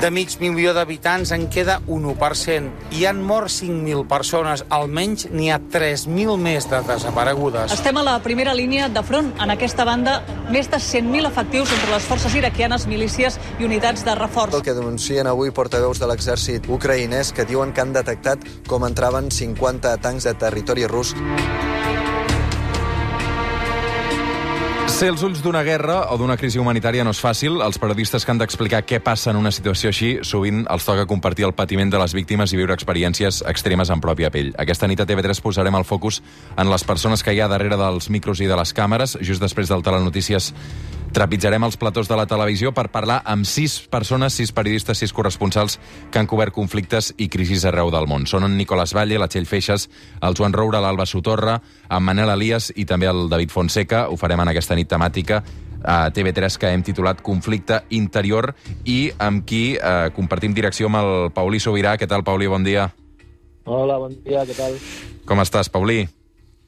De mig milió d'habitants en queda un 1%. Hi han mort 5.000 persones, almenys n'hi ha 3.000 més de desaparegudes. Estem a la primera línia de front. En aquesta banda, més de 100.000 efectius entre les forces iraquianes, milícies i unitats de reforç. El que denuncien avui portaveus de l'exèrcit ucraïnès que diuen que han detectat com entraven 50 tancs de territori rus. Ser els ulls d'una guerra o d'una crisi humanitària no és fàcil. Els periodistes que han d'explicar què passa en una situació així sovint els toca compartir el patiment de les víctimes i viure experiències extremes en pròpia pell. Aquesta nit a TV3 posarem el focus en les persones que hi ha darrere dels micros i de les càmeres. Just després del Telenotícies trepitjarem els platós de la televisió per parlar amb sis persones, sis periodistes, sis corresponsals que han cobert conflictes i crisis arreu del món. Són en Nicolás Valle, la Txell Feixes, el Joan Roura, l'Alba Sotorra, en Manel Elias i també el David Fonseca. Ho farem en aquesta nit temàtica a TV3 que hem titulat Conflicte Interior i amb qui eh, compartim direcció amb el Paulí Sobirà. Què tal, Paulí? Bon dia. Hola, bon dia, què tal? Com estàs, Paulí?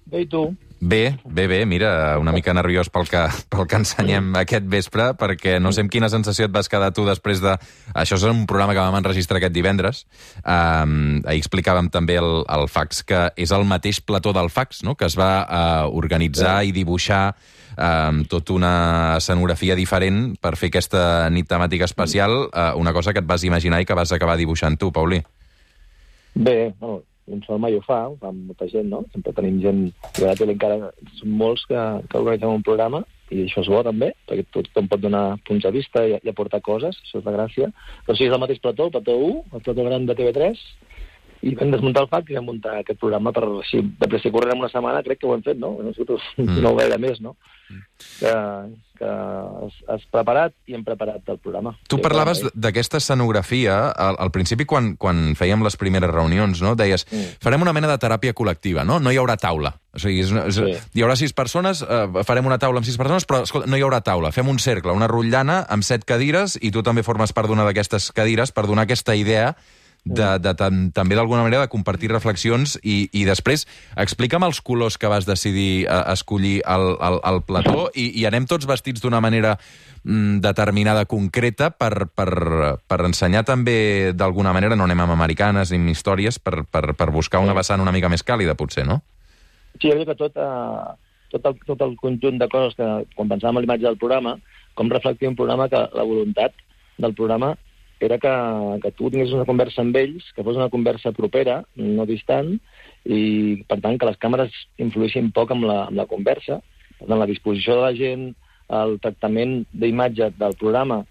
Bé, i tu? Bé, bé, bé, mira, una mica nerviós pel que, pel que ensenyem aquest vespre, perquè no sé amb quina sensació et vas quedar tu després de... Això és un programa que vam enregistrar aquest divendres. Um, ahir explicàvem també el, el fax, que és el mateix plató del fax, no?, que es va uh, organitzar i dibuixar um, tota una escenografia diferent per fer aquesta nit temàtica especial, uh, una cosa que et vas imaginar i que vas acabar dibuixant tu, Paulí. Bé, un sol mai ho fa, ho fa molta gent, no? Sempre tenim gent, i a la encara són molts que, que organitzem un programa, i això és bo també, perquè tothom pot donar punts de vista i, i aportar coses, això és la gràcia. Però sí, és el mateix plató, el plató 1, el plató gran de TV3, i vam desmuntar el FAC i vam muntar aquest programa per, així, de pressa corrent en una setmana, crec que ho hem fet, no? Nosaltres mm. no gaire més, no? Que, que has, has preparat i hem preparat el programa. Tu parlaves d'aquesta escenografia al, al principi quan, quan fèiem les primeres reunions, no? Deies, Mm. farem una mena de teràpia col·lectiva, no? No hi haurà taula. O sigui, és, és, Sí. hi haurà sis persones, eh, farem una taula amb sis persones, però escolta, no hi haurà taula. Fem un cercle, una rotllana amb set cadires i tu també formes part d'una d'aquestes cadires per donar aquesta idea de, de, de, també d'alguna manera de compartir reflexions i, i després explica'm els colors que vas decidir eh, escollir al, al, al plató i, i anem tots vestits d'una manera mm, determinada, concreta, per, per, per ensenyar també d'alguna manera, no anem amb americanes ni amb històries, per, per, per buscar una vessant una mica més càlida, potser, no? Sí, jo crec que tot, eh, tot, el, tot el conjunt de coses que, quan pensàvem en l'imatge del programa, com reflectia un programa que la voluntat del programa era que, que tu tingués una conversa amb ells, que fos una conversa propera, no distant, i, per tant, que les càmeres influïssin poc amb la, amb la conversa. Per tant, la disposició de la gent, el tractament d'imatge del programa,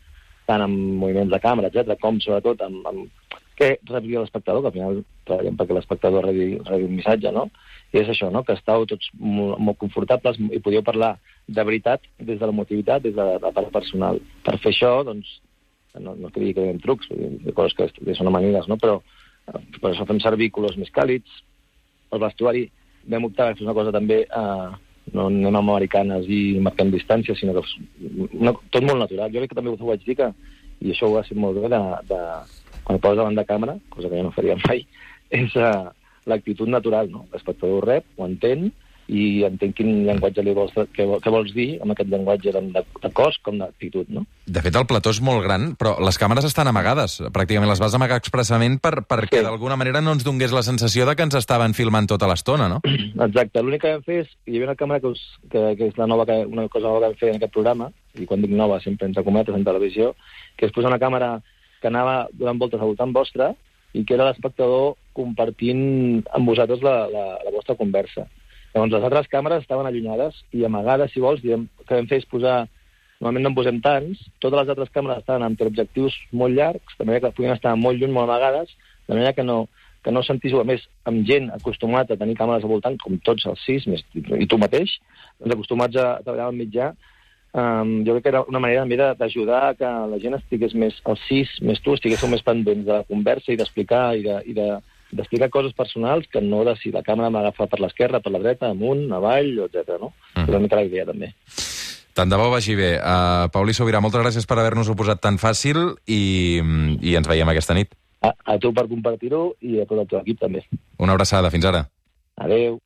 tant amb moviments de càmera, etc, com, sobretot, amb, amb què rebia l'espectador, que al final treballem perquè l'espectador rebi, rebi un missatge, no? I és això, no?, que estàveu tots molt, molt confortables i podíeu parlar de veritat des de l'emotivitat, des de la part personal. Per fer això, doncs, no, no que digui que donem trucs, dir, coses que, que són amanides, no? però eh, per això fem servir colors més càlids. El vestuari vam optar per fer una cosa també, eh, no anem amb americanes i marquem distància, sinó que una, tot molt natural. Jo crec que també us ho vaig dir que, i això ho ha sigut molt bé, de, de, quan poses davant de càmera, cosa que jo no faria mai, és uh, l'actitud natural, no? L'espectador rep, ho entén, i entenc quin llenguatge li vols, què, què vols dir amb aquest llenguatge tant de, de cos com d'actitud, no? De fet, el plató és molt gran, però les càmeres estan amagades. Pràcticament les vas amagar expressament per, perquè Sí. d'alguna manera no ens donés la sensació de que ens estaven filmant tota l'estona, no? Exacte, l'únic que vam fer és, hi havia una càmera que, us, que, que és la nova, que, una cosa nova que vam fer en aquest programa, i quan dic nova sempre entre cometes en televisió, que és posar una càmera que anava donant voltes al voltant vostre i que era l'espectador compartint amb vosaltres la, la, la vostra conversa. Llavors, les altres càmeres estaven allunyades i amagades, si vols, diem, que vam fer és posar normalment no en posem tants, totes les altres càmeres estaven amb objectius molt llargs, de manera que podien estar molt lluny, molt amagades, de manera que no, que no sentíssiu, a més, amb gent acostumat a tenir càmeres al voltant, com tots els sis, més, i tu mateix, doncs acostumats a treballar al mitjà, um, jo crec que era una manera també d'ajudar que la gent estigués més, els sis, més tu, estiguéssiu més pendents de la conversa i d'explicar i de, i de, d'explicar coses personals que no de si la càmera m'agafa per l'esquerra, per la dreta, amunt, avall, etc. no? Mm. És una mica la idea, també. Tant de bo vagi bé. Uh, Paulí Sobirà, moltes gràcies per haver-nos-ho posat tan fàcil i, i ens veiem aquesta nit. A, a tu per compartir-ho i a tot el teu equip també. Una abraçada, fins ara. Adeu.